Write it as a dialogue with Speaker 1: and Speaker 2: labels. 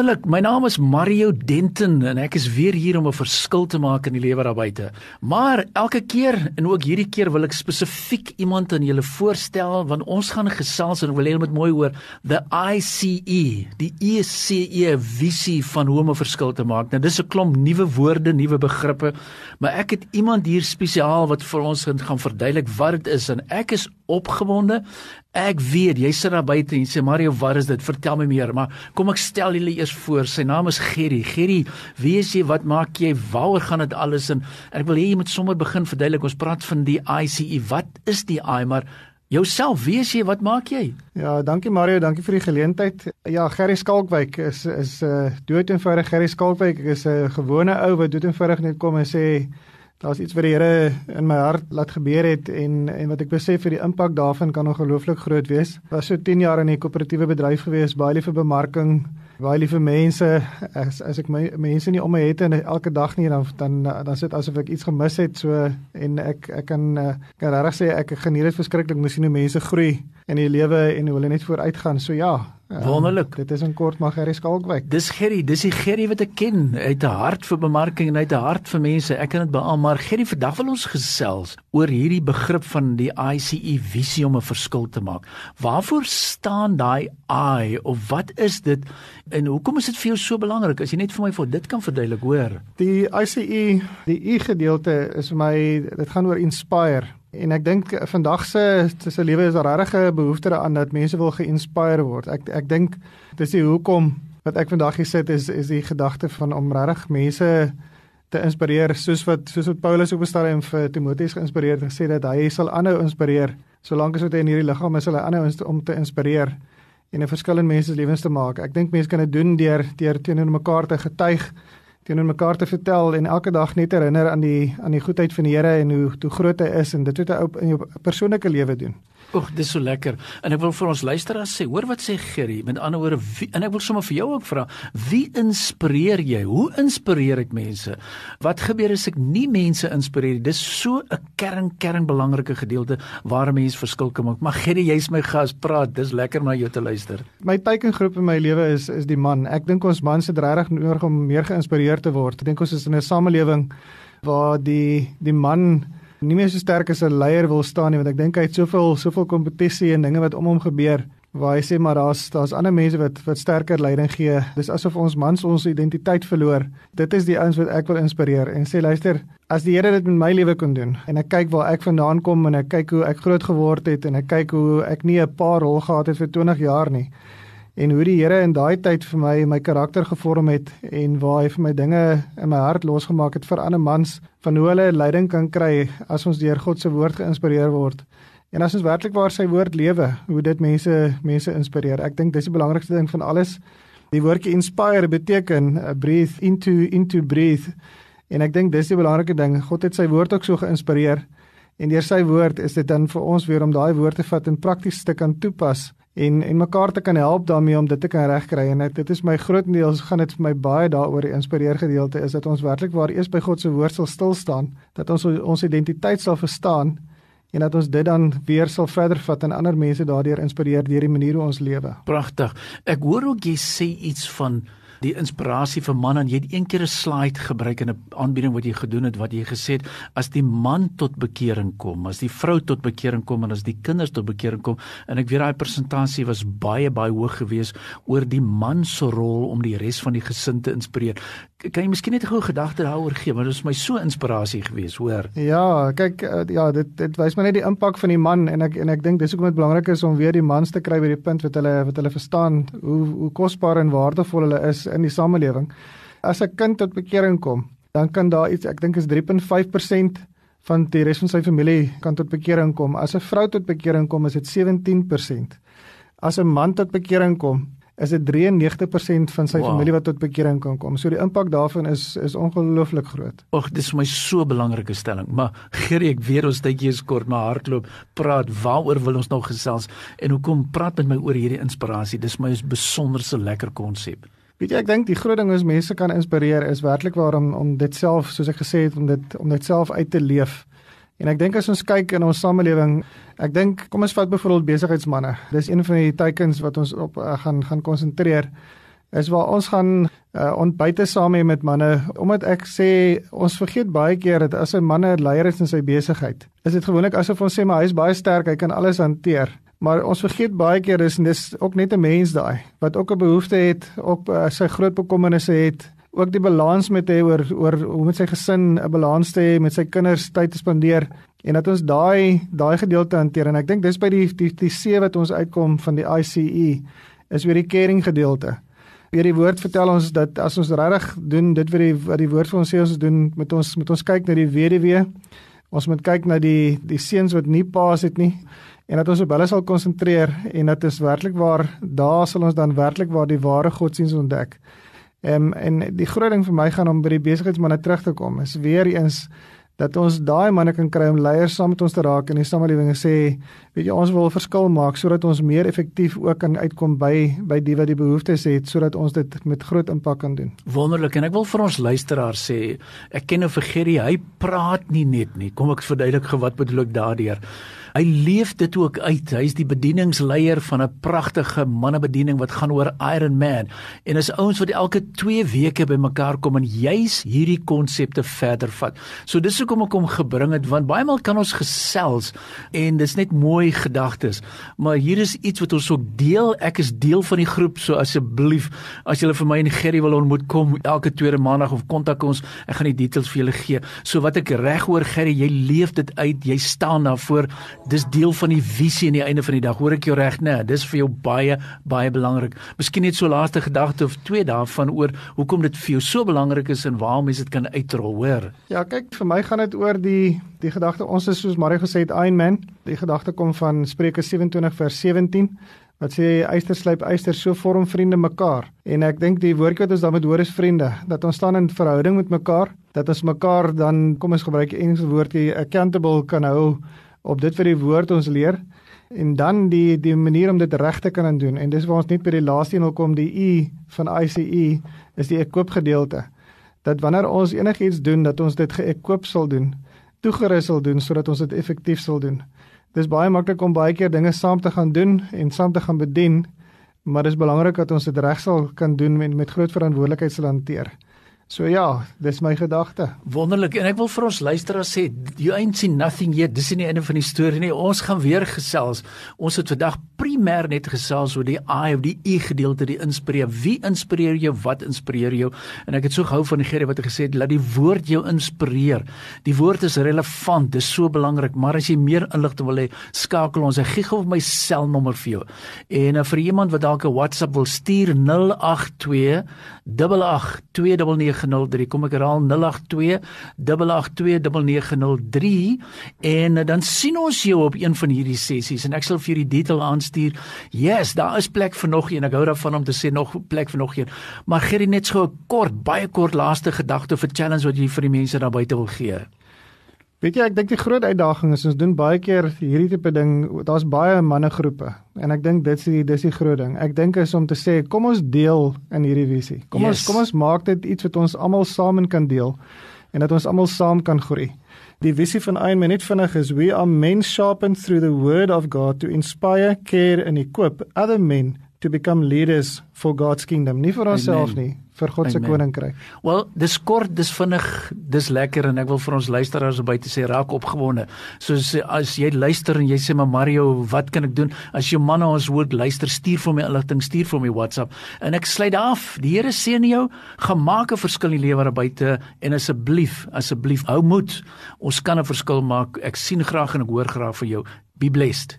Speaker 1: Wonderlik, my naam is Mario Denton en ek is weer hier om 'n verskil te maak in die lewe daar buite. Maar elke keer en ook hierdie keer wil ek spesifiek iemand aan julle voorstel want ons gaan gesels en wil hê julle moet mooi hoor, the ICE, die ECE visie van hoe om 'n verskil te maak. Nou dis 'n klomp nuwe woorde, nuwe begrippe, maar ek het iemand hier spesiaal wat vir ons gaan verduidelik wat dit is en ek is opgewonde. Ek weet jy sit daar buite en sê Mario, wat is dit? Vertel my meer. Maar kom ek stel julle eers voor. Sy naam is Gerry. Gerry, wie is jy? Wat maak jy? Waaroor gaan dit alles? En ek wil hê jy moet sommer begin verduidelik. Ons praat van die ICE. Wat is die I? Maar jouself, wie is jy? Wat maak jy?
Speaker 2: Ja, dankie Mario, dankie vir die geleentheid. Ja, Gerry Skalkwyk is is 'n uh, dood eenvoudig Gerry Skalkwyk. Ek is 'n uh, gewone ou wat dood eenvoudig net kom en sê daar's iets wat die Here in my hart laat gebeur het en en wat ek besef vir die impak daarvan kan ongelooflik groot wees. Was so 10 jaar in 'n koöperatiewe bedryf gewees, baie lief vir bemarking, baie lief vir mense. As as ek my mense nie om my het en elke dag nie dan dan dan sit asof ek iets gemis het so en ek ek kan kan regtig sê ek geniet dit verskriklik om te sien hoe mense groei in die lewe en hoe hulle net vooruit gaan. So ja,
Speaker 1: Um, Wonderlik.
Speaker 2: Dit is 'n kort maar Gerry Skalkwyk.
Speaker 1: Dis Gerry, dis die Gerry wat ek ken. Hy het 'n hart vir bemarking en hy het 'n hart vir mense. Ek kan dit beamoen, maar Gerry, vandag wil ons gesels oor hierdie begrip van die ICE visie om 'n verskil te maak. Waarvoor staan daai I of wat is dit en hoekom is dit vir jou so belangrik? As jy net vir my vir dit kan verduidelik, hoor.
Speaker 2: Die ICE, die I gedeelte is vir my dit gaan oor inspire En ek dink vandag se se lewe is daar regtig 'n behoefte daaraan dat mense wil geïnspireer word. Ek ek dink dis die hoekom wat ek vandag hier sit is is die gedagte van om regtig mense te inspireer soos wat soos wat Paulus op staan en vir Timoteus geïnspireer het gesê dat hy sal aanhou inspireer solank as wat hy in hierdie liggaam is, sal hy aanhou om te inspireer en 'n verskil in mense se lewens te maak. Ek dink mense kan dit doen deur deur teenoor mekaar te getuig teenoor mekaar te vertel en elke dag net herinner aan die aan die goedheid van die Here en hoe hoe groot hy is en dit wat hy op in jou persoonlike lewe doen.
Speaker 1: Oek, dis so lekker. En ek wil vir ons luisteraars sê, hoor wat sê Gerry, met ander woorde, wie, en ek wil sommer vir jou ook vra, wie inspireer jy? Hoe inspireer ek mense? Wat gebeur as ek nie mense inspireer nie? Dis so 'n kern kern belangrike gedeelte waar 'n mens verskil kan maak. Maar Gerry, jy's my gas, praat. Dis lekker om na jou te luister.
Speaker 2: My teikengroep in my lewe is is die man. Ek dink ons mans het regtig nodig om meer geïnspireer te word. Ek dink ons is in 'n samelewing waar die die man nie meer so sterk as 'n leier wil staan nie want ek dink hy het soveel soveel kompetisie en dinge wat om hom gebeur waar hy sê maar daar's daar's ander mense wat wat sterker leiding gee. Dis asof ons mans ons identiteit verloor. Dit is die ouens wat ek wil inspireer en sê luister, as die Here dit met my lewe kon doen en ek kyk waar ek vandaan kom en ek kyk hoe ek groot geword het en ek kyk hoe ek nie 'n paar rol gehad het vir 20 jaar nie en hoe die Here in daai tyd vir my my karakter gevorm het en waar hy vir my dinge in my hart losgemaak het vir ander mans van hoe hulle leiding kan kry as ons deur God se woord geïnspireer word. En as ons werklik waar sy woord lewe, hoe dit mense mense inspireer. Ek dink dis die belangrikste ding van alles. Die woordjie inspire beteken uh, breathe into into breathe. En ek dink dis die belangrike ding. God het sy woord ook so geïnspireer. En deur sy woord is dit dan vir ons weer om daai woord te vat en prakties te kan toepas en en mekaar te kan help daarmee om dit te kan regkry en ek, dit is my grootendeels gaan dit vir my baie daaroor inspireer gedeelte is dat ons werklik waar eers by God se woord sal stil staan dat ons ons identiteit sal verstaan en dat ons dit dan weer sal verder vat en ander mense daardeur inspireer deur die manier hoe ons lewe.
Speaker 1: Pragtig. Ek hoor ook jy sê iets van die inspirasie vir man en jy het een keer 'n slide gebruik in 'n aanbieding wat jy gedoen het wat jy gesê het as die man tot bekering kom, as die vrou tot bekering kom en as die kinders tot bekering kom en ek weet daai persentasie was baie baie hoog geweest oor die man se rol om die res van die gesin te inspireer. Kan jy miskien net 'n goeie gedagte daaroor gee want dit is my so inspirasie geweest, hoor.
Speaker 2: Ja, kyk uh, ja, dit dit wys my net die impak van die man en ek en ek dink dis hoekom dit belangrik is om weer die mans te kry by die punt wat hulle wat hulle verstaan hoe hoe kosbaar en waardevol hulle is in die samelewing. As 'n kind tot bekering kom, dan kan daar iets, ek dink is 3.5% van die res van sy familie kan tot bekering kom. As 'n vrou tot bekering kom, is dit 17%. As 'n man tot bekering kom, is dit 93% van sy
Speaker 1: Wow.
Speaker 2: familie wat tot bekering kan kom. So die impak daarvan is is ongelooflik groot.
Speaker 1: Ag, dis vir my so 'n belangrike stelling. Maar Gerrie, ek weet ons tydjie is kort, maar hardloop, praat, waaroor wil ons nou gesels en hoekom praat met my oor hierdie inspirasie? Dis my 'n besonderse lekker konsep.
Speaker 2: Weet jy, ek dink die groot ding is mense kan inspireer is werklik waar om om dit self, soos ek gesê het, om dit om dit self uit te leef. En ek dink as ons kyk in ons samelewing, ek dink kom ons vat byvoorbeeld besigheidsmense. Dis een van die teikens wat ons op uh, gaan gaan konsentreer is waar ons gaan uh, ontbyte saam hê met manne omdat ek sê ons vergeet baie keer dat as 'n man 'n leier is in sy besigheid is dit gewoonlik asof ons sê maar hy is baie sterk hy kan alles hanteer maar ons vergeet baie keer dis dis ook net 'n mens daai wat ook 'n behoefte het ook uh, sy groot bekommernisse het ook die balans met hê oor oor hoe met sy gesin 'n balans te hê met sy kinders tyd te spandeer en dat ons daai daai gedeelte hanteer en ek dink dis by die die die C wat ons uitkom van die ICE is weer die caring gedeelte. Weer die woord vertel ons dat as ons regtig doen dit wat die wat die woord vir ons sê ons doen met ons met ons kyk na die weduwee. Ons moet kyk na die die seuns wat nie paas het nie en dat ons op hulle sal konsentreer en dat is werklik waar daar sal ons dan werklik waar die ware godsdienst ontdek. Ehm en die groot ding vir my gaan om by die besigheidsmanne terug te kom is weer eens dat ons daai manne kan kry om leiers saam met ons te raak in die samelewing en sê weet jy ons wil verskil maak sodat ons meer effektief ook kan uitkom by by die wat die behoeftes het sodat ons dit met groot impak kan doen.
Speaker 1: Wonderlik en ek wil vir ons luisteraars sê, ek ken nou vir Gerrie, hy praat nie net nie. Kom ek verduidelik gou wat bedoel ek daardeur. Hy leef dit ook uit. Hy's die bedieningsleier van 'n pragtige mannebediening wat gaan oor Iron Man. En is ouens wat elke 2 weke bymekaar kom en juis hierdie konsepte verder vat. So dis hoekom ek hom gebring het want baie maal kan ons gesels en dis net mooi gedagtes. Maar hier is iets wat ons ook deel. Ek is deel van die groep, so asseblief as jy vir my en Gerry wil ontmoet kom elke tweede maandag of kontak ons. Ek gaan die details vir julle gee. So wat ek reg hoor Gerry, jy leef dit uit. Jy staan daarvoor. Dis deel van die visie aan die einde van die dag. Hoor ek jou reg, né? Nee, dis vir jou baie baie belangrik. Miskien net so laaste gedagte of twee daarvan oor hoekom dit vir jou so belangrik is en waarom mense dit kan uitrol, hoor.
Speaker 2: Ja, kyk, vir my gaan dit oor die die gedagte ons is soos Mario gesê het Iron Man. Die gedagte kom van Spreuke 27 vers 17 wat sê yster slyp yster so vorm vriende mekaar. En ek dink die woordjie wat ons dan moet hoor is vriende, dat ons staan in verhouding met mekaar, dat ons mekaar dan kom ons gebruik Engelse woordjie accountable kan hou op dit wat die woord ons leer en dan die die manier om dit reg te kan doen. En dis waar ons net by die laaste een wil kom die U van ICE is die ekoop gedeelte dat wanneer ons enigiets doen dat ons dit geekoop sal doen toegerus sal doen sodat ons dit effektief sal doen. Dis baie maklik om baie keer dinge saam te gaan doen en saam te gaan bedien maar dis belangrik dat ons dit reg sal kan doen met met groot verantwoordelikheid sal hanteer So ja, dis my gedagte.
Speaker 1: Wonderlik en ek wil vir ons luisteraars sê you ain't seen nothing yet. Dis nie die einde van die storie nie. Ons gaan weer gesels. Ons het vandag primêr net gesels oor die I of die E gedeelte, die inspireer. Wie inspireer jou? Wat inspireer jou? En ek het so gehou van die Gerrie wat gesê het, laat die woord jou inspireer. Die woord is relevant, dis so belangrik, maar as jy meer inligting wil hê, skakel ons. Ek gee gou my selnommer vir jou. En uh, vir iemand wat dalk 'n WhatsApp wil stuur 082 8829 0891103903 kom ek herhaal 082 8829903 en uh, dan sien ons jou op een van hierdie sessies en ek sal vir jou die detail aanstuur. Yes, daar is plek vir nog een. Ek hou daarvan om te sê nog plek vir nog een. Maar gee net so 'n kort, baie kort laaste gedagte vir challenge wat jy vir die mense daar buite wil gee.
Speaker 2: Weet jy, ek dink die groot uitdaging is ons doen baie keer hierdie tipe ding. Daar's baie mannegroepe en ek dink dit's die dis die groot ding. Ek dink is om te sê kom ons deel in hierdie visie. Kom yes. ons kom ons maak dit iets wat ons almal saam kan deel en dat ons almal saam kan groei. Die visie van Iron Man net vinnig is we are men sharpened through the word of God to inspire, care and equip other men to become leaders for God's kingdom. Nie vir onsself nie, vir God se koninkryk.
Speaker 1: Wel, dis kort, dis vinnig, dis lekker en ek wil vir ons luisteraars by te sê raak opgewonde. Soos as jy luister en jy sê maar Mario, wat kan ek doen? As jou manne ons hoor luister, stuur vir my inligting, stuur vir my WhatsApp en ek sluit af. Die Here seën jou, gemaak 'n verskil in die lewe daar buite en asseblief, asseblief hou moed. Ons kan 'n verskil maak. Ek sien graag en ek hoor graag van jou. Be blessed.